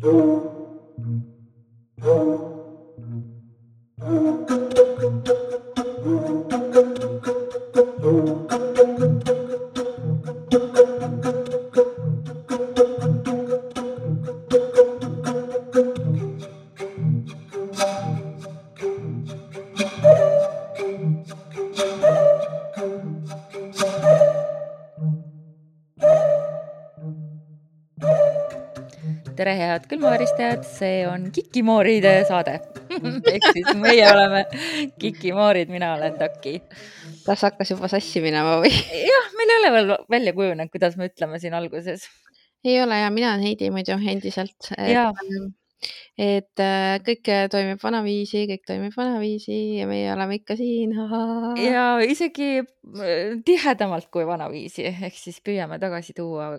tere, see on Kikimooride saade ehk siis meie oleme Kikimoorid, mina olen Taki. kas hakkas juba sassi minema või? jah, meil ei ole veel välja kujunenud, kuidas me ütleme siin alguses. ei ole ja mina olen Heidi muidu endiselt. et, et äh, kõik toimib vanaviisi, kõik toimib vanaviisi ja meie oleme ikka siin. ja isegi äh, tihedamalt kui vanaviisi, ehk siis püüame tagasi tuua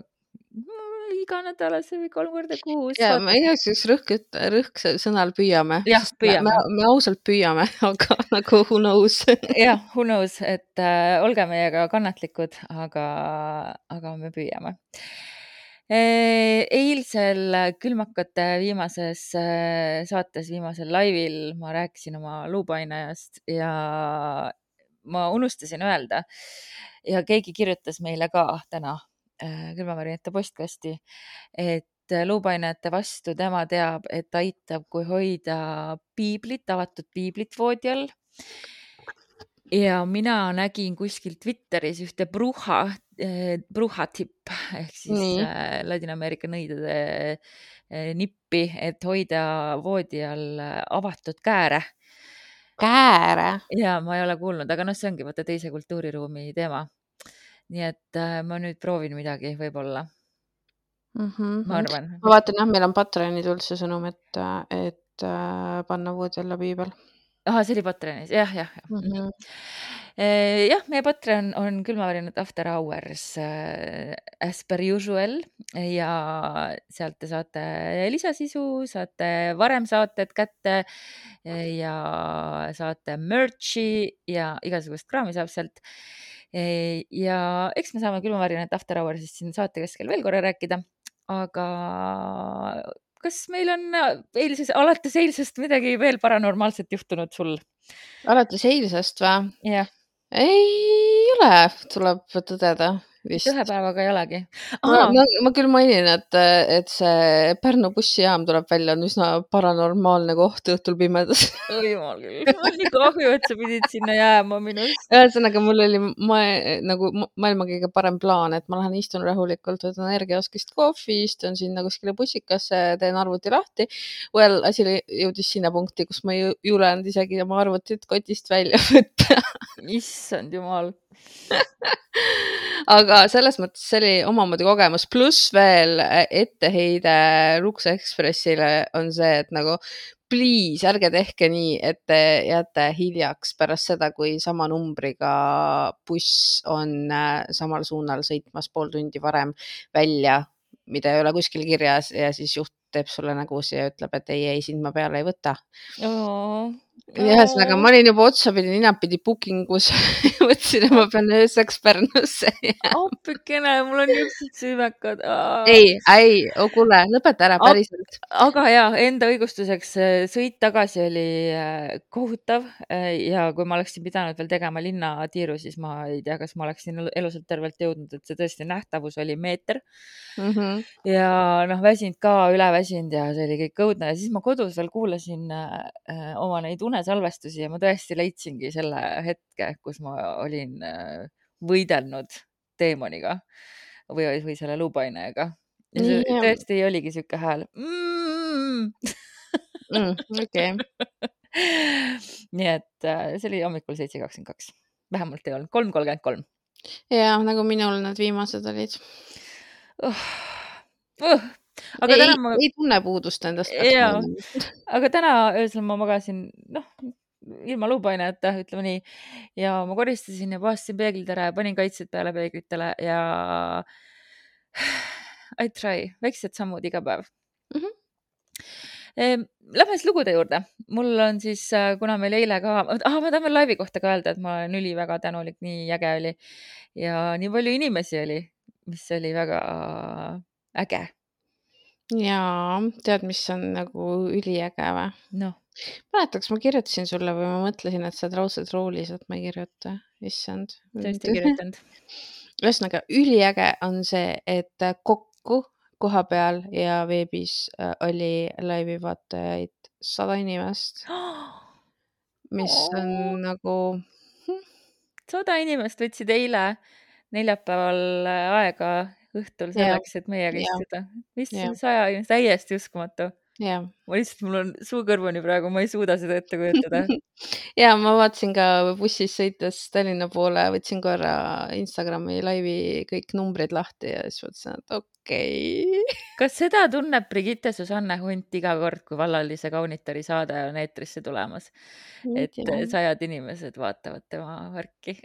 iganädalase või kolm korda kuus. ja ma igaks juhuks rõhk, rõhk sõnal püüame. jah, püüame. Me, me ausalt püüame, aga nagu who knows jah, who knows, et äh, olge meiega kannatlikud, aga, aga me püüame e,. eilsel külmakate viimases äh, saates, viimasel laivil ma rääkisin oma luupainajast ja ma unustasin öelda ja keegi kirjutas meile ka täna Äh, külmavärinate postkasti, et äh, luupainete vastu tema teab, et aitab, kui hoida piiblit, avatud piiblit voodi all. ja mina nägin kuskil Twitteris ühte bruha, äh, bruha tipp ehk siis Nii. Ladina-Ameerika nõidade nippi, et hoida voodi all avatud kääre kääre? ja ma ei ole kuulnud, aga noh, see ongi vaata teise kultuuriruumi teema nii et äh, ma nüüd proovin midagi võib-olla mm. -hmm. ma arvan. ma vaatan jah, meil on Patreoni tulnud see sõnum, et, et äh, panna voodi alla piibel. ahah, see oli Patreonis jah, jah, jah mm. -hmm. jah, meie Patreon on külmavärinad After Hours äh, as per usual ja sealt te saate lisasisu, saate varem saated kätte ja saate merch'i ja igasugust kraami saab sealt ja eks me saame külmavärinat After Hours'ist siin saate keskel veel korra rääkida, aga kas meil on äh, eilses, alates eilsest midagi veel paranormaalset juhtunud sul? alates eilsest või? ei ole, tuleb tõdeda vist. ühe päevaga ei olegi. Ma, ma, ma küll mainin, et, et see Pärnu bussijaam tuleb välja, on üsna paranormaalne koht õhtul pimedas oi jumal küll, mul on nii kahju, et sa pidid sinna jääma minust. ühesõnaga, mul oli ma, nagu maailma kõige parem plaan, et ma lähen istun rahulikult, võtan energiaoskist kohvi, istun sinna kuskile bussikasse, teen arvuti lahti. Well, asi jõudis sinna punkti, kus ma ei julenud isegi oma arvutit kotist välja võtta issand jumal aga selles mõttes see oli omamoodi kogemus, pluss veel etteheide Lux Expressile on see, et nagu please ärge tehke nii, et te jääte hiljaks pärast seda, kui sama numbriga buss on äh, samal suunal sõitmas pool tundi varem välja, mida ei ole kuskil kirjas. Ja siis juht teeb sulle nägusid ja ütleb, et ei, ei sind ma peale ei võta. Oh ühesõnaga, ma olin juba otsapidi ninapidi booking us mõtlesin, et ma pean ööseks Pärnusse jääma. appikene, mul on niisugused süümekad. ei, ei, oh kuule, lõpeta ära päriselt. aga ja enda õigustuseks äh, sõit tagasi oli äh, kohutav äh, ja kui ma oleksin pidanud veel tegema linnatiiru, siis ma ei tea, kas ma oleksin elusalt tervelt jõudnud, et see tõesti nähtavus oli meeter mm. -hmm. ja noh, väsinud ka, üleväsinud ja see oli kõik õudne ja siis ma kodus veel kuulasin äh, oma neid unesalvestusi ja ma tõesti leidsingi selle hetke, kus ma olin äh, võidelnud teemoniga või, või selle luupainega. ja see mm, tõesti oligi sihuke hääl mm.. mm, okei. nii et äh, see oli hommikul seitse kakskümmend kaks, vähemalt ei olnud, kolm kolmkümmend kolm. ja nagu minul need viimased olid uh,. Uh, aga ei, täna ma. ei tunne puudust endast. jaa, aga täna öösel ma magasin, noh, ilma luupaineta, ütleme nii. ja ma koristasin ja puhastasin peeglid ära ja panin kaitsed peale peeglitele ja. I try, väiksed sammud iga päev mm. -hmm. Lähme siis lugude juurde. mul on siis, äh, kuna meil eile ka ah,, ma tahan veel laivi kohta ka öelda, et ma olen üliväga tänulik, nii äge oli ja nii palju inimesi oli, mis oli väga äge jaa, tead, mis on nagu üliäge või? noh, mäletaks, ma kirjutasin sulle või ma mõtlesin, et sa oled raudselt roolis, et ma ei kirjuta, issand. tõesti ei kirjutanud. ühesõnaga, üliäge on see, et kokku koha peal ja veebis äh, oli laivi vaatajaid sada inimest, mis on Oo. nagu sada inimest võtsid eile neljapäeval äh, aega õhtul selleks, et meiega istuda. mis saja täiesti uskumatu. Jah ma lihtsalt, mul on suu kõrvuni praegu, ma ei suuda seda ette kujutada. ja ma vaatasin ka bussis sõites Tallinna poole, võtsin korra Instagrami laivi kõik numbrid lahti ja siis mõtlesin, et okei okay. kas seda tunneb Brigitte Susanne Hunt iga kord, kui vallalise kaunitari saade on eetrisse tulemas? et sajad inimesed vaatavad tema värki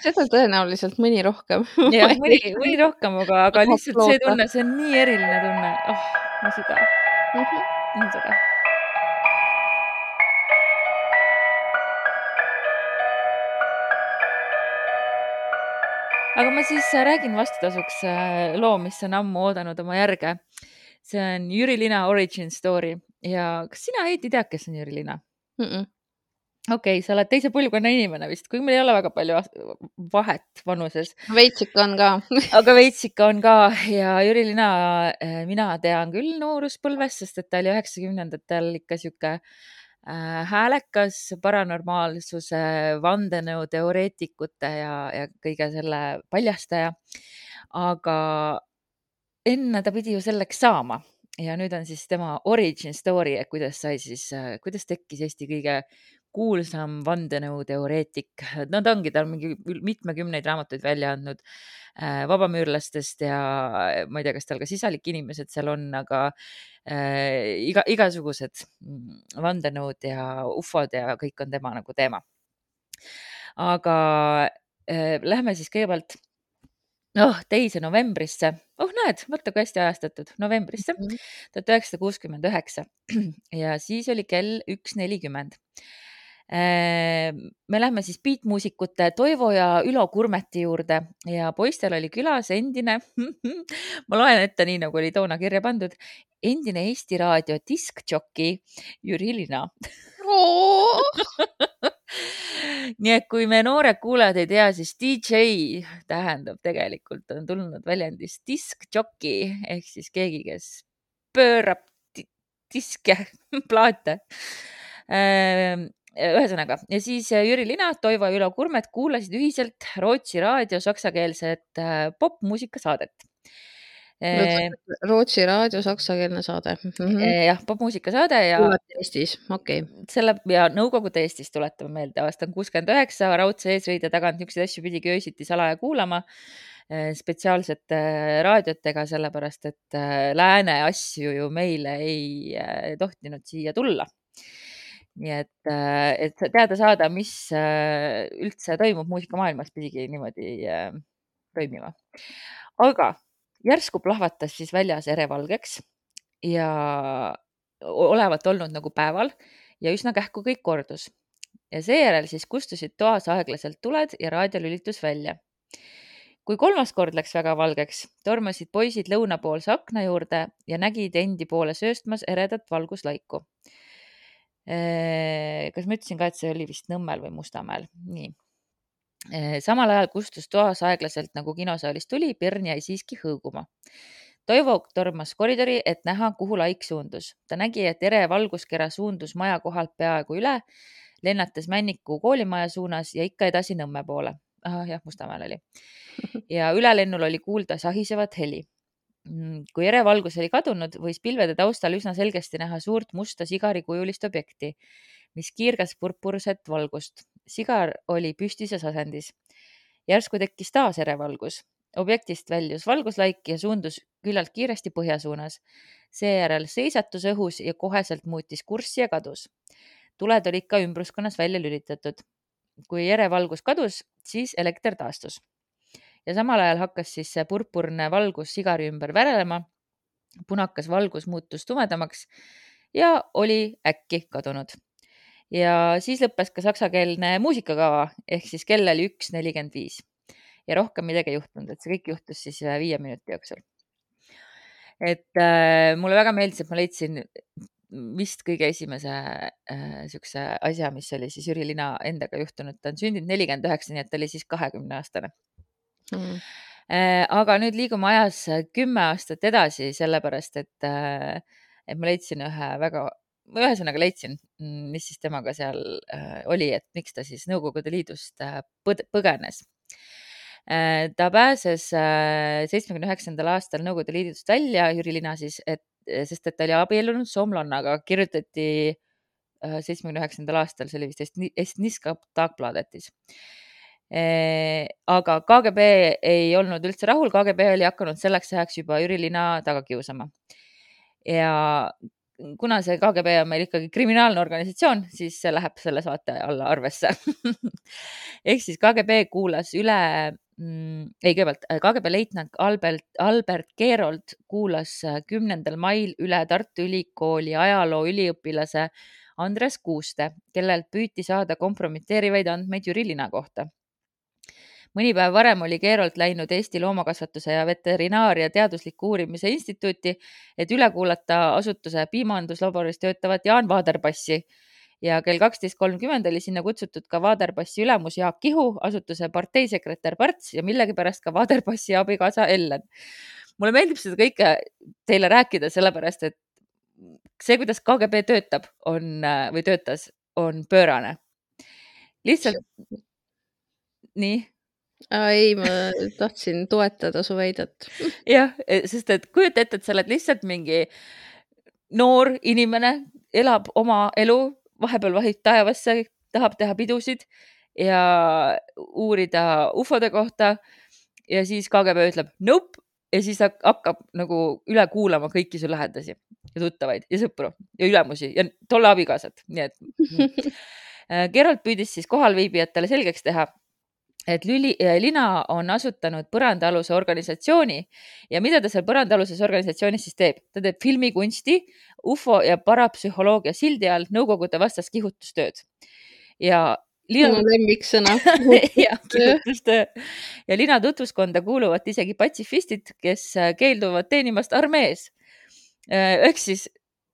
seda tõenäoliselt mõni rohkem. jah, mõni, mõni rohkem, aga, aga lihtsalt see tunne, see on nii eriline tunne. oh, nii sügav -hmm. nii sügav. aga ma siis äh, räägin vastutasuks äh, loo, mis on ammu oodanud oma järge. see on Jüri Lina origin story ja kas sina, Heiti, tead, kes on Jüri Lina mm? -mm okei okay,, sa oled teise põlvkonna inimene vist, kuigi meil ei ole väga palju vahet vanuses. veits ikka on ka aga veits ikka on ka ja Jüri Lina, äh, mina tean küll nooruspõlvest, sest et ta oli üheksakümnendatel ikka sihuke äh, häälekas paranormaalsuse, vandenõuteoreetikute ja, ja kõige selle paljastaja. aga enne ta pidi ju selleks saama ja nüüd on siis tema origin story, et kuidas sai siis, äh, kuidas tekkis Eesti kõige kuulsam vandenõuteoreetik, no ta ongi, ta on mingi mitmekümneid raamatuid välja andnud äh, vabamüürlastest ja ma ei tea, kas tal ka sisalik inimesed seal on, aga äh, iga, igasugused mm, vandenõud ja ufod ja kõik on tema nagu teema. aga äh, lähme siis kõigepealt noh, teise novembrisse, oh näed, vaata kui hästi ajastatud, novembrisse Mhm. tuhat üheksasada kuuskümmend üheksa ja siis oli kell üks nelikümmend. Me lähme siis beatmuusikute Toivo ja Ülo Kurmeti juurde ja poistel oli külas endine ma loen ette nii, nagu oli toona kirja pandud, endine Eesti Raadio diskjoki Jüri Lina nii et kui me noored kuulajad ei tea, siis DJ tähendab tegelikult, on tulnud väljendist diskjoki ehk siis keegi, kes pöörab diske, plaate. Ehm, ühesõnaga ja siis Jüri Lina, Toivo ja Ülo Kurmet kuulasid ühiselt Rootsi raadio saksakeelset äh, popmuusikasaadet Rootsi raadio saksakeelne saade mm. -hmm. jah, popmuusikasaade ja. Eestis, okei okay.. selle ja Nõukogude Eestis tuletame meelde, aasta on kuuskümmend üheksa, raudse eesriide tagant niisuguseid asju pidigi öösiti salaja kuulama spetsiaalsete raadiotega, sellepärast et lääne asju ju meile ei tohtinud siia tulla. Nii et, et teada saada, mis üldse toimub muusikamaailmas, pidigi niimoodi toimima. aga järsku plahvatas siis väljas ere valgeks ja olevat olnud nagu päeval ja üsna kähku kõik kordus. ja seejärel siis kustusid toas aeglaselt tuled ja raadio lülitus välja. kui kolmas kord läks väga valgeks, tormasid poisid lõunapoolse akna juurde ja nägid endi poole sööstmas eredat valguslaiku. Kas ma ütlesin ka, et see oli vist Nõmmel või Mustamäel? nii samal ajal kustus toas aeglaselt nagu kinosaalis tuli, pirn jäi siiski hõõguma. Toivo tormas koridori, et näha, kuhu laik suundus. ta nägi, et ere valguskera suundus maja kohalt peaaegu üle, lennates Männiku koolimaja suunas ja ikka edasi Nõmme poole. ahah, jah, Mustamäel oli. ja ülelennul oli kuulda sahisevat heli. Mm, kui ere valgus oli kadunud, võis pilvede taustal üsna selgesti näha suurt musta sigarikujulist objekti, mis kiirgas purpurset valgust sigar oli püstises asendis. järsku tekkis taas erevalgus. objektist väljus valguslaik ja suundus küllalt kiiresti põhja suunas. seejärel seisatus õhus ja koheselt muutis kurssi ja kadus. tuled olid ka ümbruskonnas välja lülitatud. kui erevalgus kadus, siis elekter taastus. Ja samal ajal hakkas siis see purpurne valgus sigari ümber värelema. punakas valgus muutus tumedamaks ja oli äkki kadunud ja siis lõppes ka saksakeelne muusikakava ehk siis kell oli üks nelikümmend viis ja rohkem midagi ei juhtunud, et see kõik juhtus siis viie minuti jooksul. et äh, mulle väga meeldis, et ma leidsin vist kõige esimese äh, siukse asja, mis oli siis Jüri Lina endaga juhtunud. ta on sündinud nelikümmend üheksa, nii et ta oli siis kahekümne aastane mm.. Äh, aga nüüd liigume ajas kümme aastat edasi, sellepärast et, äh, et ma leidsin ühe väga, ühesõnaga leidsin, mis siis temaga seal äh, oli, et miks ta siis Nõukogude Liidust äh, põgenes äh, ta pääses äh, seitsmekümne üheksandal aastal Nõukogude Liidust välja, Jüri Lina siis, et sest et ta oli abiellunud soomlannaga, kirjutati äh, seitsmekümne üheksandal aastal, see oli vist Estniska Dagbladetis. Äh, aga KGB ei olnud üldse rahul, KGB oli hakanud selleks ajaks juba Jüri Lina taga kiusama. ja kuna see KGB on meil ikkagi kriminaalne organisatsioon, siis see läheb selle saate alla arvesse. Ehk siis KGB kuulas üle mm,, ei kõigepealt KGB leitnant Albert, Albert Keerold kuulas kümnendal mail üle Tartu Ülikooli ajaloo üliõpilase Andres Kuuste, kellelt püüti saada kompromiteerivaid andmeid Jüri Lina kohta mõni päev varem oli Keerolt läinud Eesti Loomakasvatuse ja Veterinaaria Teadusliku Uurimise Instituuti, et üle kuulata asutuse piimanduslaboris töötavat Jaan Vaaderpassi ja kell kaksteist kolmkümmend oli sinna kutsutud ka Vaaderpassi ülemus Jaak Kihu, asutuse parteisekretär Parts ja millegipärast ka Vaaderpassi abikaasa Ellen. mulle meeldib seda kõike teile rääkida, sellepärast et see, kuidas KGB töötab, on või töötas, on pöörane. lihtsalt nii ei, ma tahtsin toetada su väidet. jah, sest et kujuta ette, et sa oled lihtsalt mingi noor inimene, elab oma elu, vahepeal vahib taevasse, tahab teha pidusid ja uurida ufode kohta. ja siis KGB ütleb nope ja siis hakkab nagu üle kuulama kõiki su lähedasi ja tuttavaid ja sõpru ja ülemusi ja tolle abikaasat, nii et Gerald püüdis siis kohalviibijatele selgeks teha, et Lüli, äh, Lina on asutanud põrandaaluse organisatsiooni ja mida ta seal põrandaaluses organisatsioonis siis teeb? ta teeb filmikunsti, ufo ja parapsühholoogia sildi all Nõukogude vastast kihutustööd. ja Lina... mu lemmiksõna jah, kihutustöö ja Lina tutvuskonda kuuluvad isegi patsifistid, kes äh, keelduvad teenimast armees. Äh, ehk siis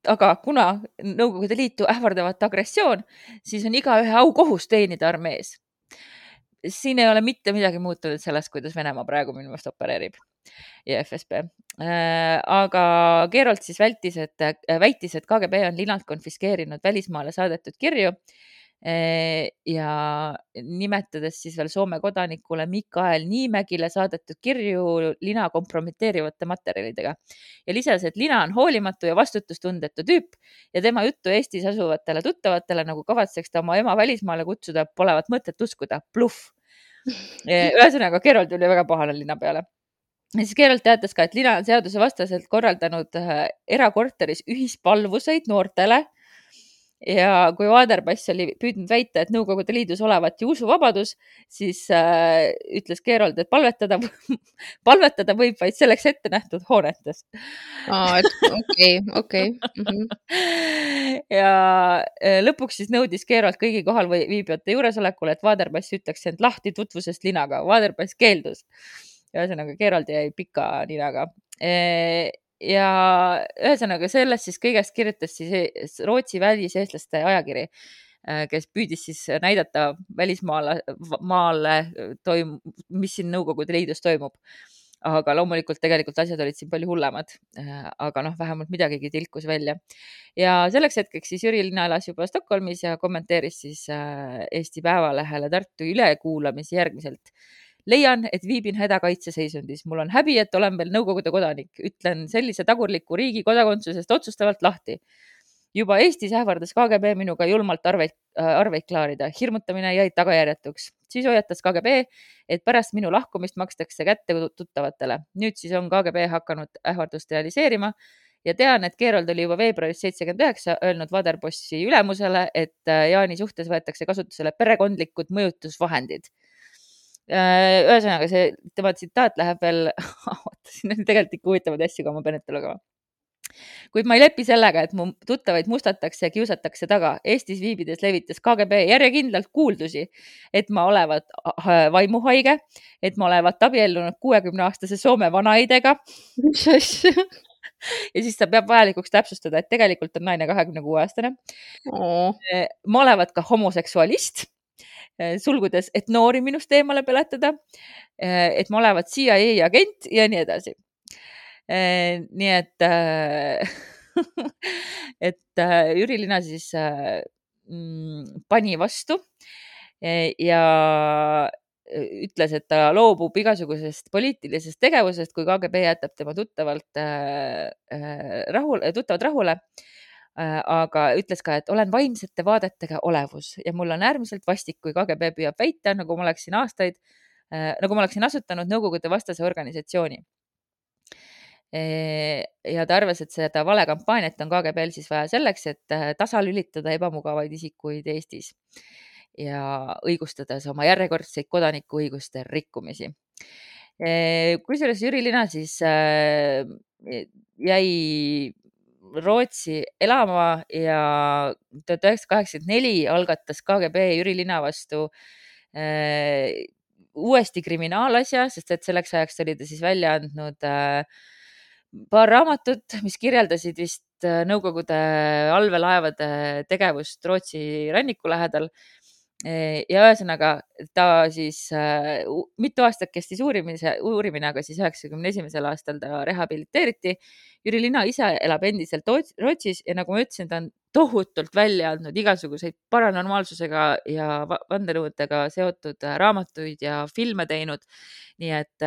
aga kuna Nõukogude Liitu ähvardavat agressioon, siis on igaühe aukohus teenida armees siin ei ole mitte midagi muutunud sellest, kuidas Venemaa praegu minu meelest opereerib ja FSB. Äh, aga Gerold siis vältis, et, äh, väitis, et KGB on linalt konfiskeerinud välismaale saadetud kirju ja nimetades siis veel Soome kodanikule Mikael Niimägile saadetud kirju lina kompromiteerivate materjalidega. Ja lisas, et lina on hoolimatu ja vastutustundetu tüüp ja tema juttu Eestis asuvatele tuttavatele, nagu kavatseks ta oma ema välismaale kutsuda, polevat mõtet uskuda, bluff. Ühesõnaga, Gerald oli väga pahane linna peale. ja siis Gerald teatas ka, et lina on seadusevastaselt korraldanud äh, erakorteris ühispalvuseid noortele ja kui Vaderpass oli püüdnud väita, et Nõukogude Liidus olevat ju usuvabadus, siis äh, ütles Gerold, et palvetada, palvetada võib vaid selleks ette nähtud hoonetes. okei, okei. Mhm. ja äh, lõpuks siis nõudis Gerold kõigi kohal viibijate juuresolekul, et Vaderpass ütleks end lahti tutvusest linaga. Vaderpass keeldus. ühesõnaga, Gerold jäi pika ninaga e ja ühesõnaga sellest siis kõigest kirjutas siis Rootsi väliseestlaste ajakiri, äh, kes püüdis siis näidata välismaale, maale toim-, mis siin Nõukogude Liidus toimub. aga loomulikult tegelikult asjad olid siin palju hullemad. Äh, aga noh, vähemalt midagigi tilkus välja. ja selleks hetkeks siis Jüri Linna elas juba Stockholmis ja kommenteeris siis äh, Eesti Päevalehele Tartu ülekuulamisi järgmiselt leian, et viibin hädakaitseseisundis. mul on häbi, et olen veel Nõukogude kodanik. ütlen sellise tagurliku riigi kodakondsusest otsustavalt lahti. juba Eestis ähvardas KGB minuga julmalt arveid, äh, arveid klaarida. hirmutamine jäi tagajärjetuks. siis hoiatas KGB, et pärast minu lahkumist makstakse kätte tuttavatele. nüüd siis on KGB hakanud ähvardust realiseerima ja tean, et Gerold oli juba veebruaris seitsekümmend üheksa öelnud Vaderbossi ülemusele, et äh, Jaani suhtes võetakse kasutusele perekondlikud mõjutusvahendid ühesõnaga, see tema tsitaat läheb veel oota, siin on tegelikult ikka huvitavaid asju ka, ma pean ette lugema. kuid ma ei lepi sellega, et mu tuttavaid mustatakse ja kiusatakse taga. Eestis viibides levitas KGB järjekindlalt kuuldusi, et ma olevat vaimuhaige, et ma olevat abiellunud kuuekümne aastase Soome vanaeidega. mis asja? ja siis ta peab vajalikuks täpsustada, et tegelikult on naine kahekümne kuue aastane oo, malevat ka homoseksualist, sulgudes, et noori minust eemale peletada, et ma olevat CIA agent ja nii edasi. nii et, et äh, Jüri Lina siis äh, mm, pani vastu ja ütles, et ta loobub igasugusest poliitilisest tegevusest, kui KGB jätab tema tuttavalt äh, äh, rahule, tuttavad rahule Äh, aga ütles ka, et olen vaimsete vaadetega olevus ja mul on äärmiselt vastik, kui KGB püüab väita, nagu ma oleksin aastaid, nagu ma oleksin asutanud Nõukogude vastase organisatsiooni. ja ta arvas, et seda valekampaaniat on KGB-l siis vaja selleks, et äh, tasalülitada ebamugavaid isikuid Eestis ja õigustades oma järjekordseid kodanikuõiguste rikkumisi. kusjuures Jüri Lina siis äh, jäi Rootsi elama ja tuhat üheksasada kaheksakümmend neli algatas KGB Jüri Lina vastu äh, uuesti kriminaalasja, sest et selleks ajaks oli ta siis välja andnud äh, paar raamatut, mis kirjeldasid vist äh, Nõukogude allveelaevade tegevust Rootsi ranniku lähedal. Ja ühesõnaga ta siis äh, mitu aastat kestis uurimise, uurimine, aga siis üheksakümne esimesel aastal ta rehabiliteeriti. Jüri Lina ise elab endiselt Rootsis ja nagu ma ütlesin, ta on tohutult välja andnud igasuguseid paranormaalsusega ja va- vandenõudega seotud äh, raamatuid ja filme teinud. nii et,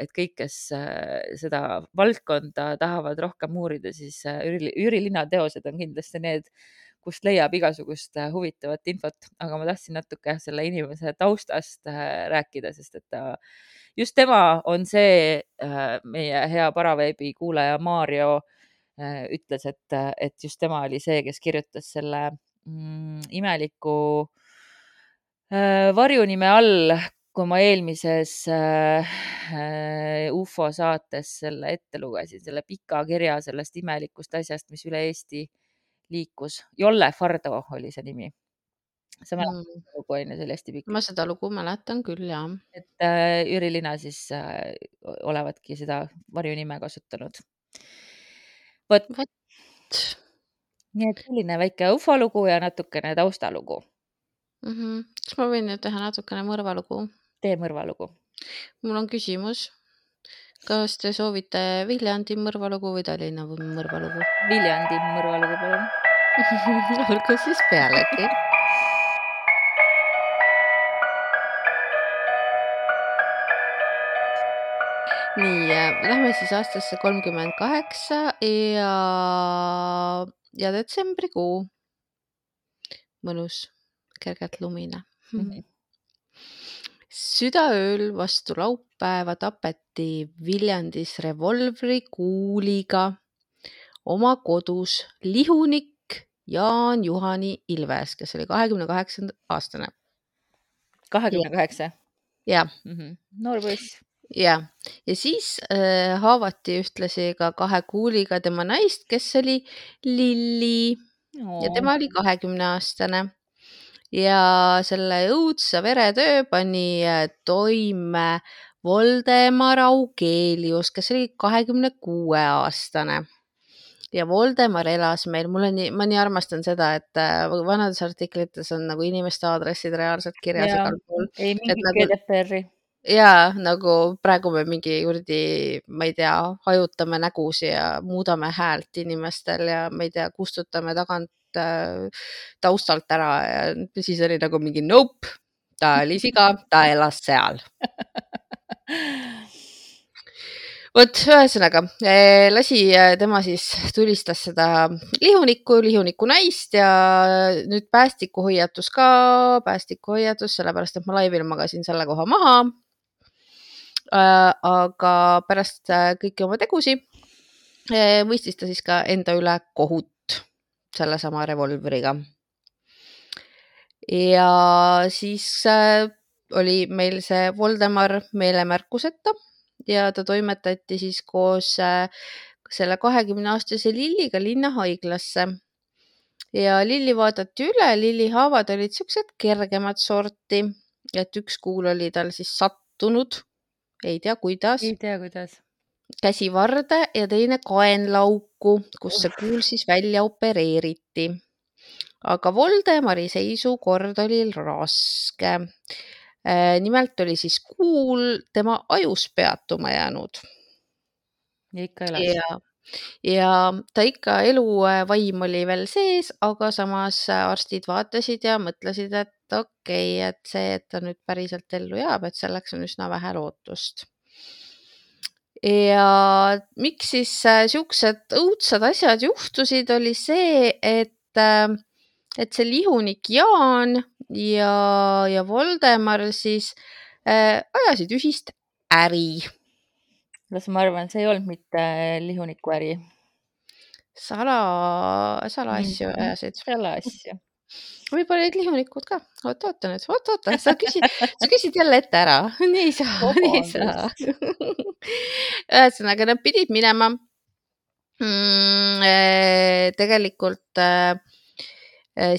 et kõik, kes äh, seda valdkonda tahavad rohkem uurida, siis äh, Jüri, Jüri Lina teosed on kindlasti need, kust leiab igasugust äh, huvitavat infot, aga ma tahtsin natuke selle inimese taustast äh, rääkida, sest et ta, just tema on see, meie hea Paraveebi kuulaja äh, ütles, et, et just tema oli see, kes kirjutas selle mm, imeliku äh, varjunime all, kui ma eelmises äh, äh, ufo saates selle ette lugesin, selle pika kirja sellest imelikust asjast, mis üle Eesti liikus. Jolle Fardo oli see nimi. sa mäletad Mm. seda lugu onju, see oli hästi pikk. ma seda lugu mäletan küll jah. et äh, Jüri Lina siis äh, olevatki seda varjunime kasutanud. vot, nii et selline väike ufolugu ja natukene taustalugu, mm. -hmm. kas ma võin nüüd teha natukene mõrvalugu? tee mõrvalugu. mul on küsimus. kas te soovite Viljandi mõrvalugu või Tallinna mõrvalugu? Viljandi mõrvalugu, palun. Olgu siis pealegi. nii, lähme siis aastasse kolmkümmend kaheksa ja, ja detsembrikuu. mõnus, kergelt lumine. Mhm. südaööl vastu laupäeva tapeti Viljandis revolvrikuuliga oma kodus lihunik Jaan Juhani Ilves, kes oli kahekümne kaheksa aastane. kahekümne kaheksa. ja, noor poiss. ja, ja siis äh, haavati ühtlasi ka kahe kuuliga tema naist, kes oli Lilli ja tema oli kahekümne aastane ja selle õudse veretöö pani äh, toime Voldemar Augelius, kes oli kahekümne kuue aastane. Ja Voldemar elas meil, mulle nii, ma nii armastan seda, et äh, vanades artiklites on nagu inimeste aadressid reaalselt kirjas igal pool ei mingit nagu- GDPR-i. ja nagu praegu me mingi kuradi, ma ei tea, hajutame nägusid ja muudame häält inimestel ja ma ei tea, kustutame tagant äh, taustalt ära ja siis oli nagu mingi nope, ta oli siga, ta elas seal. vot ühesõnaga eh, lasi eh, tema siis tulistas seda lihunikku, lihuniku naist ja nüüd päästikuhoiatus ka, päästikuhoiatus, sellepärast et ma laivil magasin selle koha maha. aga pärast äh, kõiki oma tegusid eh, mõistis ta siis ka enda üle kohut sellesama revolvriga. ja siis äh, oli meil see Voldemar meelemärkuseta ja ta toimetati siis koos äh, selle kahekümne aastase Lilliga linnahaiglasse. ja Lilli vaadati üle, Lilli haavad olid siuksed kergemat sorti, et üks kuul oli tal siis sattunud, ei tea kuidas, ei tea, kuidas. käsi varde ja teine kaenlauku, kus see kuul siis välja opereeriti. aga Voldemari seisukord oli raske. Nimelt oli siis kuul tema ajus peatuma jäänud. ja ikka elas. ja, ja ta ikka eluvaim oli veel sees, aga samas arstid vaatasid ja mõtlesid, et okei okay,, et see, et ta nüüd päriselt ellu jääb, et selleks on üsna vähe lootust ja miks siis äh, siuksed õudsad asjad juhtusid, oli see, et, äh, et see lihunik Jaan ja, ja Voldemar siis äh, ajasid ühist äri. las ma arvan, see ei olnud mitte lihuniku äri. sala, salaasju ajasid. salaasju võib-olla olid lihunikud ka. oota, oota nüüd, oota, oota, sa küsid, sa küsid jälle ette ära. nii ei saa, nii ei saa. ühesõnaga, nad pidid minema mm, eh, tegelikult äh,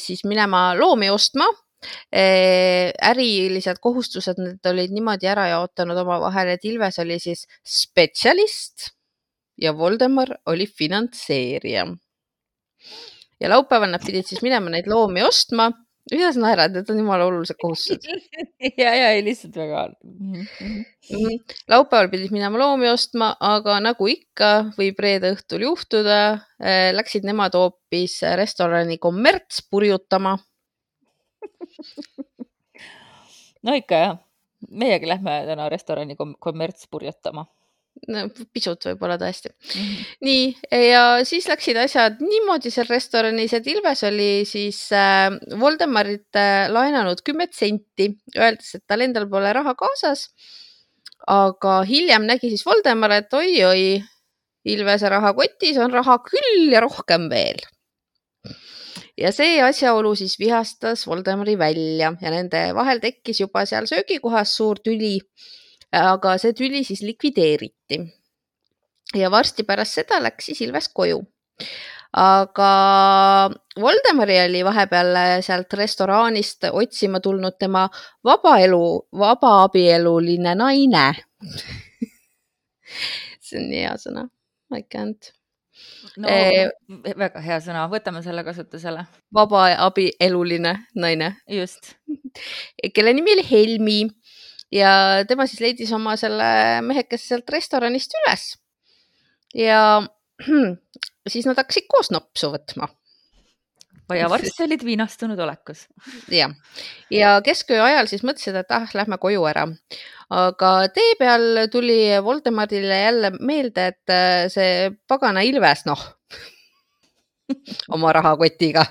siis minema loomi ostma ärilised kohustused, need olid niimoodi ära jaotanud omavahel, et Ilves oli siis spetsialist ja Voldemar oli finantseerija ja laupäeval nad pidid siis minema neid loomi ostma. Mida sa naerad, need on jumala olulised kohustused. Ja, ja ei lihtsalt väga mm. -hmm. laupäeval pidid minema loomi ostma, aga nagu ikka võib reede õhtul juhtuda äh,, läksid nemad hoopis restorani kommerts purjutama. No ikka jah, meiegi lähme täna restorani kommerts purjetama no pisut võib-olla tõesti mm. -hmm. nii ja siis läksid asjad niimoodi seal restoranis, et Ilves oli siis äh, Voldemarit äh, laenanud kümmet senti, öeldes, et tal endal pole raha kaasas. aga hiljem nägi siis Voldemar, et oi-oi, Ilvese rahakotis on raha küll ja rohkem veel. ja see asjaolu siis vihastas Voldemari välja ja nende vahel tekkis juba seal söögikohas suur tüli aga see tüli siis likvideeriti. ja varsti pärast seda läks siis Ilves koju. aga Voldemari oli vahepeal sealt restoranist otsima tulnud tema vabaelu, vabaabieluline naine see on nii hea sõna, I can't no eh, väga hea sõna, võtame selle kasutusele. vabaaabieluline naine. just. kelle nimi oli Helmi ja tema siis leidis oma selle mehekese sealt restoranist üles. ja siis nad hakkasid koos nopsu võtma. ja varsti olid viinastunud olekus. jah, ja kesköö ajal siis mõtlesid, et ah, lähme koju ära. aga tee peal tuli Voldemarile jälle meelde, et äh, see pagana Ilves, noh oma rahakotiga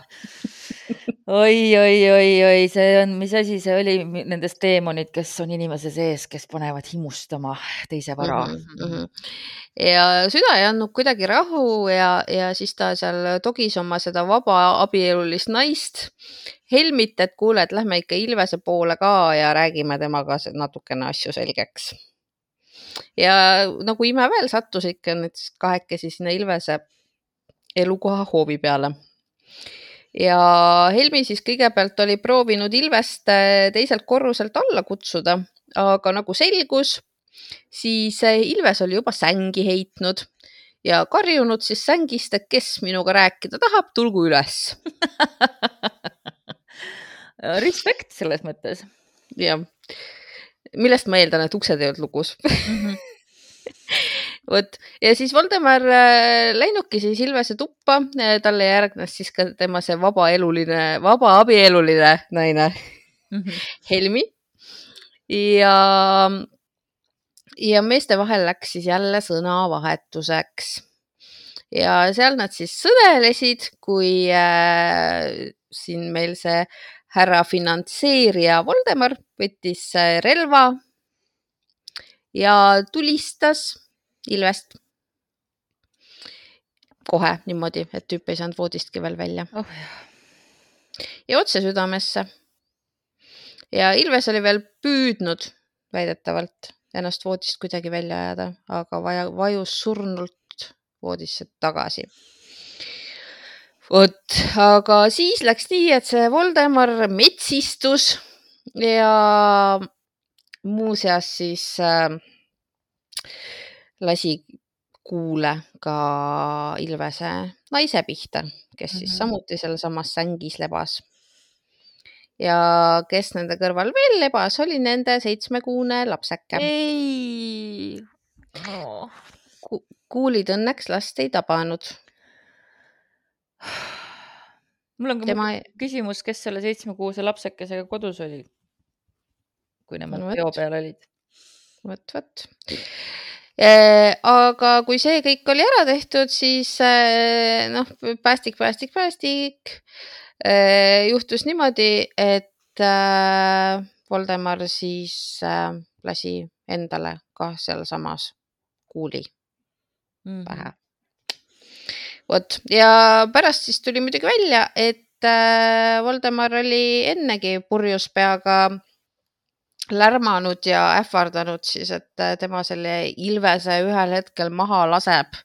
oi, oi, oi, oi, see on, mis asi see oli, nendest teemonid, kes on inimese sees, kes panevad himustama teise vara mm. -hmm. ja süda ei andnud kuidagi rahu ja, ja siis ta seal togis oma seda vaba abielulist naist Helmit, et kuule, et lähme ikka Ilvese poole ka ja räägime temaga natukene asju selgeks. ja nagu ime veel sattus ikka need kahekesi sinna Ilvese elukoha hoovi peale ja Helmi siis kõigepealt oli proovinud Ilvest äh, teiselt korruselt alla kutsuda, aga nagu selgus, siis Ilves oli juba sängi heitnud ja karjunud siis sängist, et kes minuga rääkida tahab, tulgu üles Respekt selles mõttes. jah, millest ma eeldan, et uksed ei olnud lukus. -hmm vot ja siis Voldemar äh, läinudki siis Ilvese tuppa, äh, talle järgnes siis ka tema see vabaeluline, vabaabieluline naine mm -hmm. Helmi. ja, ja meeste vahel läks siis jälle sõnavahetuseks. ja seal nad siis sõdelesid, kui äh, siin meil see härra finantseerija Voldemar võttis äh, relva ja tulistas Ilvest. kohe niimoodi, et tüüp ei saanud voodistki veel välja oh.. ja otse südamesse. ja Ilves oli veel püüdnud väidetavalt ennast voodist kuidagi välja ajada, aga vaja, vajus surnult voodisse tagasi. vot, aga siis läks nii, et see Voldemar metsistus ja muuseas siis äh, lasi kuule ka Ilvese naise pihta, kes siis Mhm. samuti sealsamas sängis lebas. ja kes nende kõrval veel lebas, oli nende seitsmekuune lapseke. ei oh.. kuulid õnneks last ei tabanud. mul on ka tema, küsimus, kes selle seitsmekuuse lapsekesega kodus oli? kui nemad No peo peal olid. vot, vot. Aga kui see kõik oli ära tehtud, siis eh, noh, päästik, päästik, päästik. juhtus niimoodi, et äh, Voldemar siis äh, lasi endale ka sealsamas kuuli Mhm. pähe. vot ja pärast siis tuli muidugi välja, et äh, Voldemar oli ennegi purjus peaga lärmanud ja ähvardanud siis, et äh, tema selle Ilvese ühel hetkel maha laseb.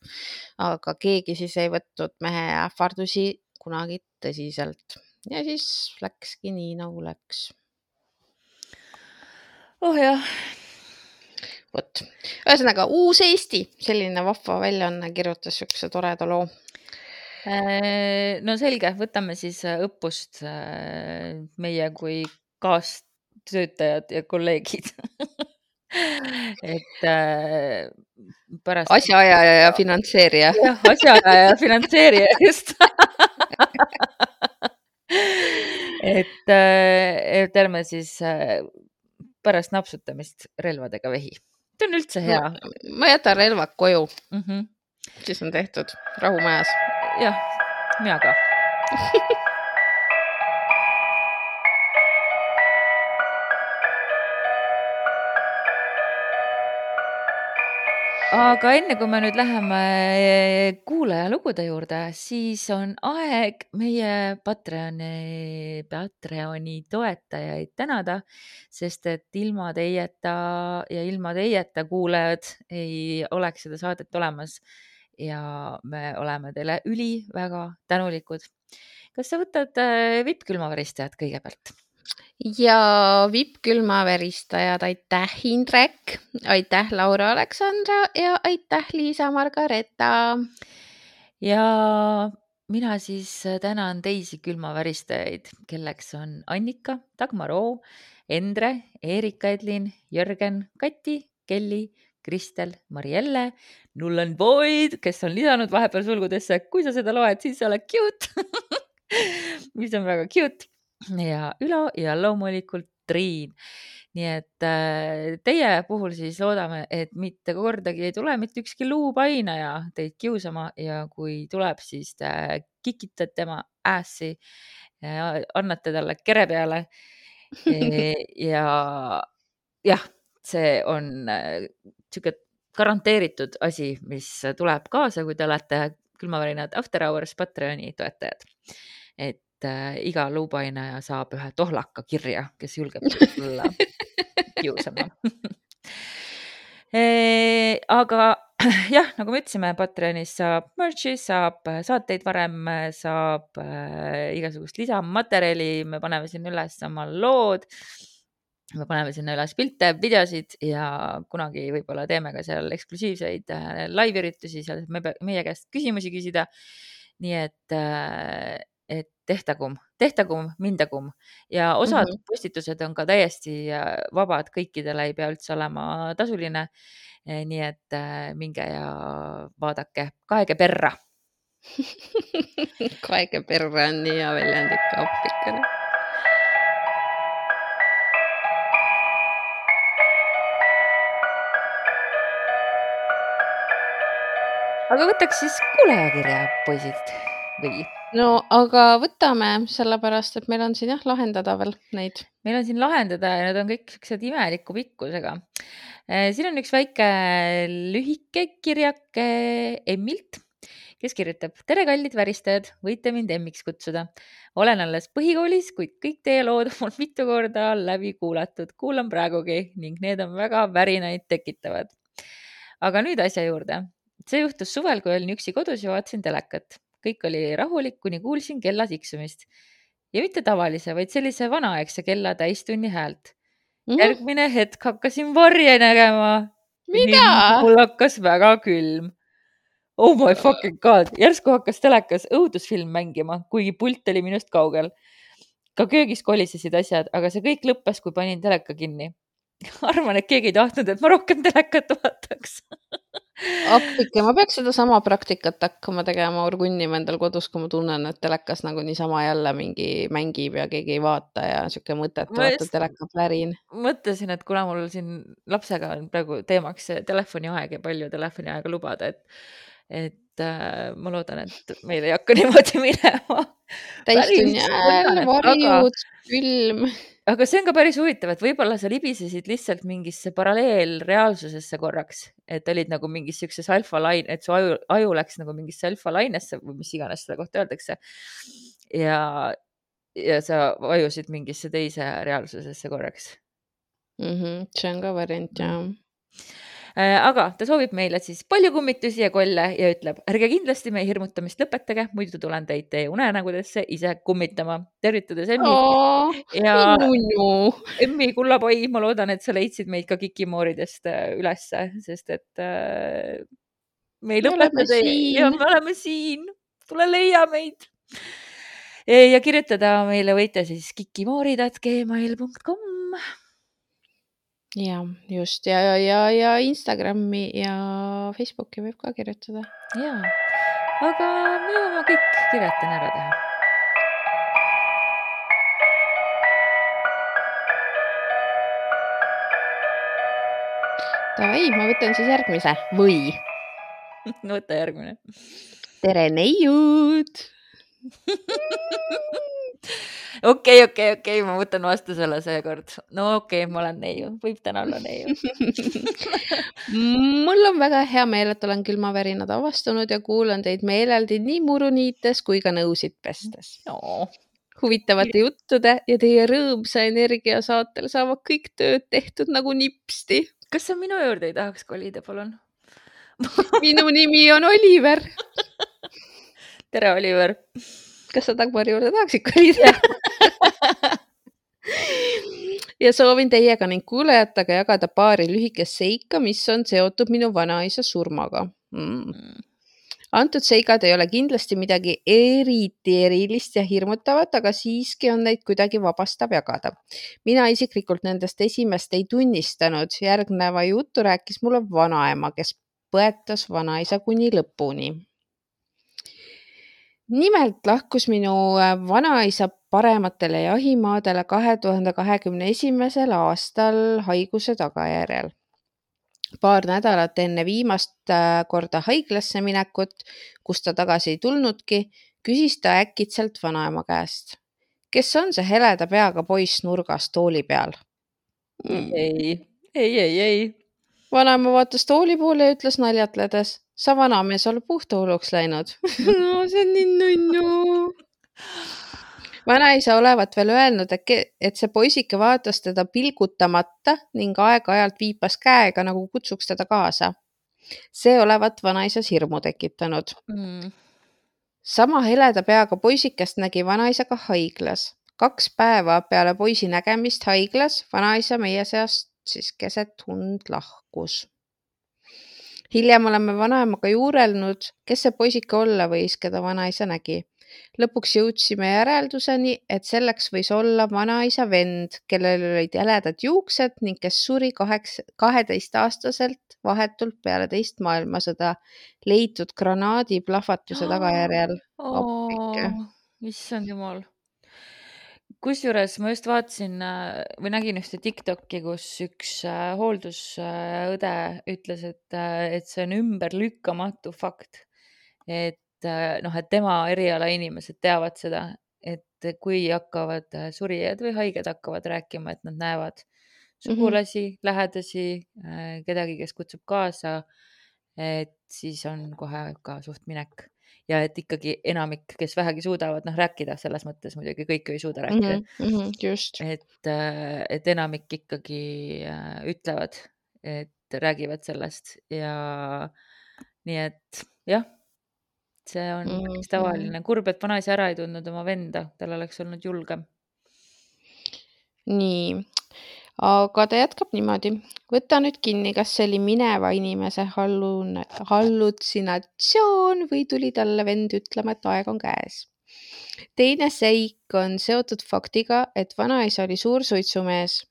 aga keegi siis ei võtnud mehe ähvardusi kunagi tõsiselt ja siis läkski nii nagu läks. oh jah, vot, ühesõnaga Uus Eesti, selline vahva väljaanne kirjutas siukse toreda loo. Äh, no selge, võtame siis äh, õppust meie kui kaastöötajad ja kolleegid. et äh, pärast. asjaajaja ja finantseerija. jah, asjaajaja ja finantseerija just. et, et ärme siis äh, pärast napsutamist relvadega vehi. see on üldse hea. ma jätan relvad koju, Mm -hmm. siis on tehtud rahumajas. jah, mina ka. aga enne kui me nüüd läheme kuulajalugude juurde, siis on aeg meie Patreoni, Patreoni toetajaid tänada, sest et ilma teieta ja ilma teieta kuulajad ei oleks seda saadet olemas. ja me oleme teile üliväga tänulikud. kas sa võtad äh, vippkülmaveristajad kõigepealt? Ja vippkülmaveristajad, aitäh, Indrek, aitäh, Laura Aleksandra ja aitäh, Liisa Margareeta. ja mina siis tänan teisi külmavaristajaid, kelleks on Annika, Dagmar Oo, Endre, Erika Edlin, Jörgen, Kati, Kelly, Kristel, Marielle, Nullen Boyd, kes on lisanud vahepeal sulgudesse, kui sa seda loed, siis sa oled cute. mis on väga cute ja Ülo ja loomulikult Triin. nii et äh, teie puhul siis loodame, et mitte kordagi ei tule mitte ükski luupainaja teid kiusama ja kui tuleb, siis te kikitate tema ässi, annate talle kere peale. ja jah, see on äh, sihuke garanteeritud asi, mis tuleb kaasa, kui te olete külmavärinad After Hours Patreoni toetajad. et äh, iga luupainaja saab ühe tohlaka kirja, kes julgeb tulla kiusama. aga jah, nagu me ütlesime, Patreonis saab merch'i, saab saateid varem, saab äh, igasugust lisamaterjali, me paneme sinna üles oma lood. me paneme sinna üles pilte, videosid ja kunagi võib-olla teeme ka seal eksklusiivseid äh, live-üritusi, seal saab me, meie käest küsimusi küsida. nii et äh, et tehtagum, tehtagum, mindagum ja osad mm. -hmm. postitused on ka täiesti äh, vabad, kõikidele ei pea üldse olema tasuline. nii et äh, minge ja vaadake, kaege perra. kaege perre on nii hea väljend ikka appikene. aga võtaks siis kuulajakirja, poisid või? No aga võtame, sellepärast et meil on siin jah lahendada veel neid. meil on siin lahendada ja need on kõik siuksed imeliku pikkusega. siin on üks väike lühike kirjake Emmilt, kes kirjutab. tere, kallid väristajad, võite mind Emmiks kutsuda. olen alles põhikoolis, kuid kõik teie lood on mul mitu korda läbi kuulatud, kuulan praegugi ning need on väga värinaid tekitavad. aga nüüd asja juurde. see juhtus suvel, kui olin üksi kodus ja vaatasin telekat. Kõik oli rahulik, kuni kuulsin kella tiksumist ja mitte tavalise, vaid sellise vanaaegse kella täistunni häält. järgmine hetk hakkasin varje nägema. mida? mul hakkas väga külm. oh my fucking god, järsku hakkas telekas õudusfilm mängima, kuigi pult oli minust kaugel. ka köögis kolisesid asjad, aga see kõik lõppes, kui panin teleka kinni. arvan, et keegi ei tahtnud, et ma rohkem telekat vaataks. appike, ma peaks sedasama praktikat hakkama tegema, orgunnima endal kodus, kui ma tunnen, et telekas nagu niisama jälle mingi mängib ja keegi ei vaata ja sihuke mõttetu, vaata teleka plärin. mõtlesin, et kuna mul siin lapsega on praegu teemaks telefoniaeg ja palju telefoniaega lubada, et, et äh, ma loodan, et meil ei hakka niimoodi minema. hääl, põnev, varjud, külm. Aga see on ka päris huvitav, et võib-olla sa libisesid lihtsalt mingisse paralleelreaalsusesse korraks, et olid nagu mingis siukses alfalain, et su aju, aju läks nagu mingisse alfalainesse või mis iganes selle kohta öeldakse. ja, ja sa vajusid mingisse teise reaalsusesse korraks. Mhm, see on ka variant jah. Äh, aga ta soovib meile siis palju kummitusi ja kolle ja ütleb, ärge kindlasti meie hirmutamist lõpetage, muidu tulen teid teie unenägudesse ise kummitama. tervitades Emmi ja nunnu. Emmi kullapoi, ma loodan, et sa leidsid meid ka Kikimooridest äh, ülesse, sest et äh, me ei lõpeta teid ja me oleme siin, tule leia meid. ja kirjutada meile võite siis kikimoorid.gmail.com. Ja just ja, ja, ja, ja Instagrami ja Facebooki võib ka kirjutada. ja, aga me jõuame kõik kirjad täna ära teha. Davai, ma võtan siis järgmise või. võta järgmine. tere, neiud. okei, okei, okei, ma võtan vastu selle seekord. no okei okay,, ma olen neiu, võib täna olla neiu. mul on väga hea meel, et olen külmavärinad avastanud ja kuulan teid meeleldi nii muru niites kui ka nõusid pestes. no. huvitavate juttude ja teie rõõmsa energia saatel saavad kõik tööd tehtud nagu nipsti. kas sa minu juurde ei tahaks kolida, palun? minu nimi on Oliver. tere, Oliver. Kas sa Dagmari juurde tahaksid kolida? ja soovin teiega ning kuulajatega jagada paari lühikest seika, mis on seotud minu vanaisa surmaga mm.. antud seigad ei ole kindlasti midagi eriti erilist ja hirmutavat, aga siiski on neid kuidagi vabastav jagada. mina isiklikult nendest esimest ei tunnistanud, järgneva jutu rääkis mulle vanaema, kes põetas vanaisa kuni lõpuni nimelt lahkus minu äh, vanaisa parematele jahimaadele kahe tuhande kahekümne esimesel aastal haiguse tagajärjel. paar nädalat enne viimast äh, korda haiglasse minekut, kust ta tagasi ei tulnudki, küsis ta äkitselt vanaema käest, kes on see heleda peaga poiss nurgas tooli peal mm.. ei, ei, ei, ei. Vanaema vaatas tooli poole ja ütles naljatledes, sa vanamees oled puhta hulluks läinud no see on nii nunnu. vanaisa olevat veel öelnud, et, et see poisike vaatas teda pilgutamata ning aeg-ajalt viipas käega nagu kutsuks teda kaasa. see olevat vanaisas hirmu tekitanud. Mm. sama heleda peaga poisikest nägi vanaisa ka haiglas. kaks päeva peale poisi nägemist haiglas vanaisa meie seast siis keset und lahkus. hiljem oleme vanaemaga juurelnud, kes see poisike olla võis, keda vanaisa nägi. lõpuks jõudsime järelduseni, et selleks võis olla vanaisa vend, kellel olid jäledad juuksed ning kes suri kaheksa, kaheteistaastaselt vahetult peale teist maailmasõda leitud granaadi plahvatuse tagajärjel. Appike. issand jumal. Kusjuures ma just vaatasin äh, või nägin ühte Tiktoki, kus üks äh, hooldusõde ütles, et, et see on ümberlükkamatu fakt. et äh, noh, et tema eriala inimesed teavad seda, et kui hakkavad äh, surijad või haiged hakkavad rääkima, et nad näevad sugulasi mm, -hmm. lähedasi, kedagi, kes kutsub kaasa, et siis on kohe ka suht minek ja et ikkagi enamik, kes vähegi suudavad noh rääkida, selles mõttes muidugi kõik ju ei suuda rääkida mm, mm. -hmm, just. et, et enamik ikkagi äh, ütlevad, et räägivad sellest ja nii et jah, see on Mhm. päris tavaline, kurb, et vanaisa ära ei tundnud oma venda, tal oleks olnud julgem. nii, aga ta jätkab niimoodi. võta nüüd kinni, kas see oli mineva inimese hallun- hallutsinatsioon või tuli talle vend ütlema, et aeg on käes. teine seik on seotud faktiga, et vanaisa oli suur suitsumees.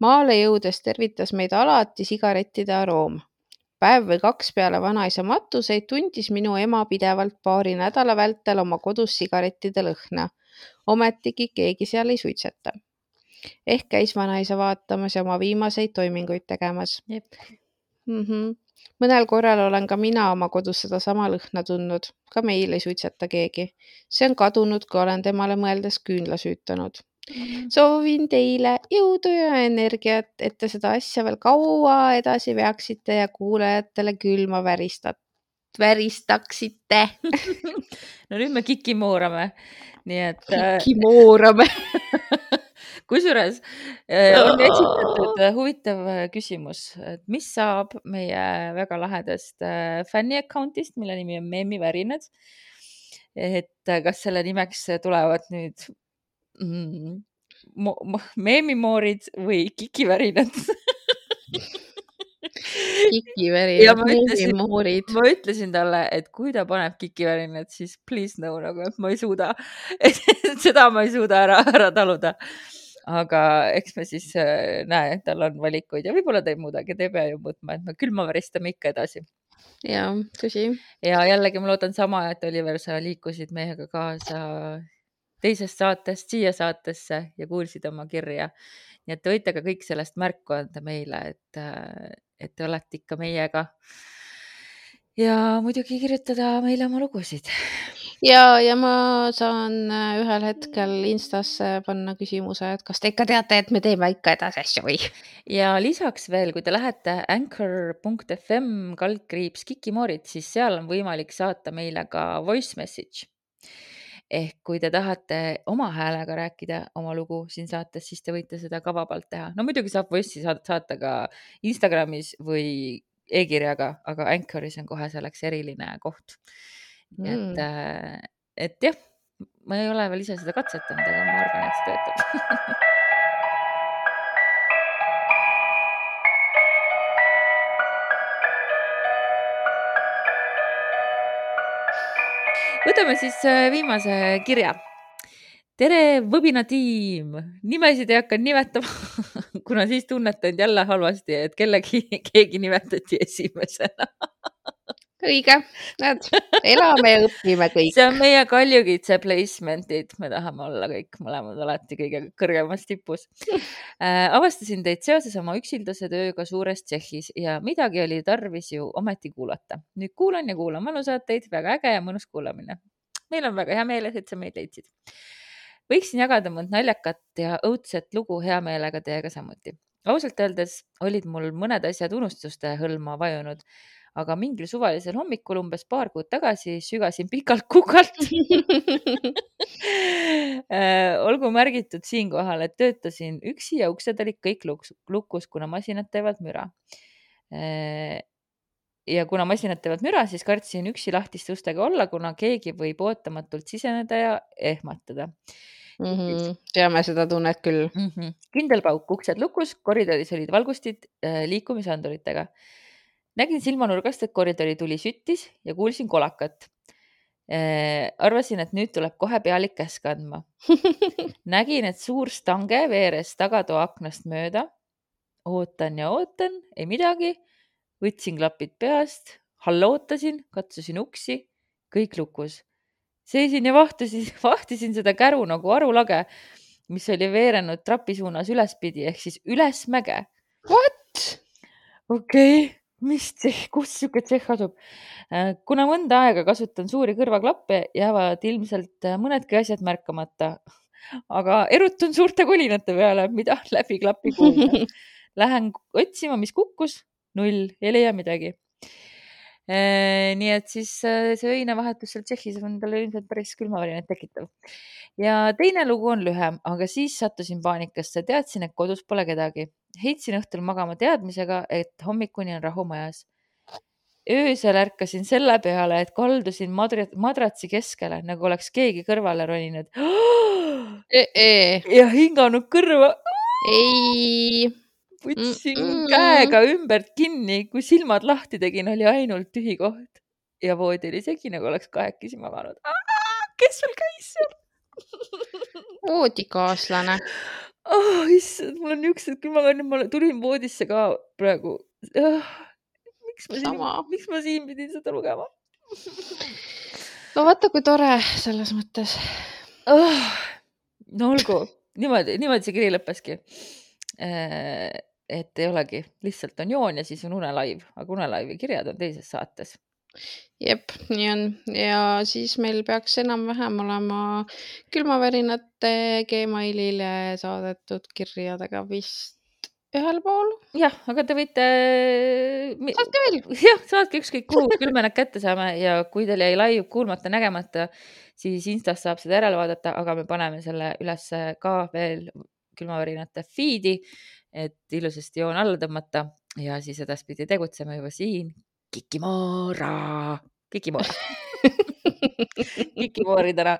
maale jõudes tervitas meid alati sigarettide aroom. päev või kaks peale vanaisa matuseid tundis minu ema pidevalt paari nädala vältel oma kodus sigarettide lõhna. ometigi keegi seal ei suitseta ehk käis vanaisa vaatamas ja oma viimaseid toiminguid tegemas. Mm. -hmm. mõnel korral olen ka mina oma kodus sedasama lõhna tundnud, ka meil ei suitseta keegi. see on kadunud, kui olen temale mõeldes küünla süütanud. soovin teile jõudu ja energiat, et te seda asja veel kaua edasi veaksite ja kuulajatele külma väristate väristaksite no nüüd me kikimoorame, nii et äh, kimoorame kusjuures äh, on esitatud äh, huvitav äh, küsimus, et mis saab meie väga lahedast äh, fänni account'ist, mille nimi on Meemivärinad. et äh, kas selle nimeks tulevad nüüd mm, mo- mo- meemimoorid või kikivärinad kikivärinad, Ja ma ütlesin- ma ütlesin talle, et kui ta paneb kikivärinad, siis please no nagu, et ma ei suuda seda ma ei suuda ära, ära taluda. aga eks me siis äh, näe, tal on valikuid ja võib-olla ta ei muudagi, ta ei pea ju muutma, et me külma väristame ikka edasi. ja tõsi. ja jällegi ma loodan sama, et Oliver, sa liikusid meiega kaasa teisest saatest siia saatesse ja kuulsid oma kirja. nii et te võite ka kõik sellest märku anda meile, et, et te olete ikka meiega. ja muidugi kirjutada meile oma lugusid. ja, ja ma saan äh, ühel hetkel Instasse panna küsimuse, et kas te ikka teate, et me teeme ikka edasi asju või? ja lisaks veel, kui te lähete anchor.fm kaldkriips kikimoorid, siis seal on võimalik saata meile ka voice message. Ehk kui te tahate oma häälega rääkida oma lugu siin saates, siis te võite seda ka vabalt teha. no muidugi saab voice'i saata, ka Instagramis või e-kirjaga, aga Anchoris on kohe selleks eriline koht. Mm. et äh, et jah, ma ei ole veel ise seda katsetanud, aga ma arvan, et see töötab võtame siis äh, viimase kirja. tere, Võbina tiim, nimesid ei hakka nimetama, kuna siis tunnete end jälle halvasti, et kellegi, keegi nimetati esimesena. õige, näed, elame ja õpime kõik. see on meie kaljukitse placement'id, me tahame olla kõik mõlemad alati kõige kõrgemas tipus äh,. avastasin teid seoses oma üksildase tööga suures Tšehhis ja midagi oli tarvis ju ometi kuulata. nüüd kuulan ja kuulan mõnusaateid, väga äge ja mõnus kuulamine. meil on väga hea meel, et sa meid leidsid. võiksin jagada mõnd naljakat ja õudset lugu hea meelega teiega samuti. ausalt öeldes olid mul mõned asjad unustuste hõlma vajunud aga mingil suvalisel hommikul umbes paar kuud tagasi sügasin pikalt-kukalt Äh, olgu märgitud siinkohal, et töötasin üksi ja uksed olid kõik lukus, kuna masinad teevad müra. Äh, ja kuna masinad teevad müra, siis kartsin üksi lahtiste ustega olla, kuna keegi võib ootamatult siseneda ja ehmatada mm. -hmm. teame seda tunnet küll. mm. -hmm. kindel pauk, uksed lukus, koridoris olid valgustid äh, liikumisanduritega. Nägin silmanurgast, et koridori tuli süttis ja kuulsin kolakat äh,. arvasin, et nüüd tuleb kohe pealik käsk andma. nägin, et suur stange veeres tagatoa aknast mööda. ootan ja ootan, ei midagi. võtsin klapid peast, hallootasin, katsusin uksi, kõik lukus. seisin ja vahtasin, vahtisin seda käru nagu arulage, mis oli veerenud trapi suunas ülespidi ehk siis ülesmäge. What? okei okay. Mis tsehh, kus sihuke tsehh asub? kuna mõnda aega kasutan suuri kõrvaklappe, jäävad ilmselt äh, mõnedki asjad märkamata. aga erutun suurte kolinate peale, mida läbi klapi kuulda. Lähen otsima, mis kukkus, null, ei leia midagi. nii et siis äh, see öine vahetus seal Tšehhis on talle ilmselt päris külmavärinat tekitav. ja teine lugu on lühem, aga siis sattusin paanikasse, teadsin, et kodus pole kedagi. Heitsin õhtul magama teadmisega, et hommikuni on rahu majas. öösel ärkasin selle peale, et kaldusin madri- madratsi keskele, nagu oleks keegi kõrvale roninud E -e. ja hinganud kõrva. ei. võtsin Mm-mm. käega ümbert kinni, kui silmad lahti tegin, oli ainult tühi koht ja voodi oli segi, nagu oleks kahekesi maganud. kes sul käis seal voodikaaslane. oh,? issand, mul on niisugused külmakonnid, ma tulin voodisse ka praegu oh,. miks ma siin miks ma siin pidin seda lugema no vaata, kui tore selles mõttes. oh,? no olgu, niimoodi, niimoodi see kiri lõppeski. et ei olegi, lihtsalt on joon ja siis on unelaiv, aga unelaivi kirjad on teises saates. jep, nii on ja siis meil peaks enam-vähem olema külmavärinate Gmailile saadetud kirjadega vist ühel pool. jah, aga te võite. saatke veel. jah, saatke ükskõik kuhu, küll me need kätte saame ja kui teil jäi live kuulmata, nägemata, siis Instas saab seda järele vaadata, aga me paneme selle ülesse ka veel külmavärinate feed'i, et ilusasti joon alla tõmmata ja siis edaspidi tegutseme juba siin. Kikimoora, Kikimoora, Kikimooridena.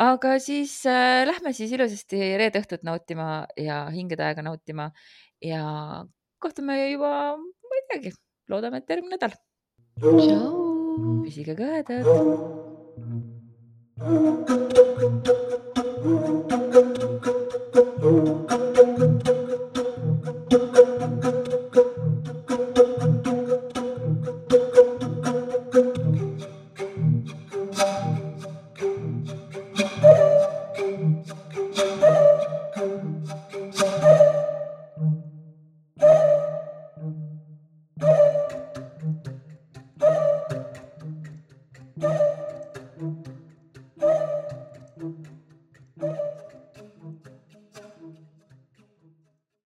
aga siis äh, lähme siis ilusasti reede õhtut nautima ja hingede aega nautima ja kohtume juba, ma ei teagi, loodame, et järgmine nädal. püsige kõhedad.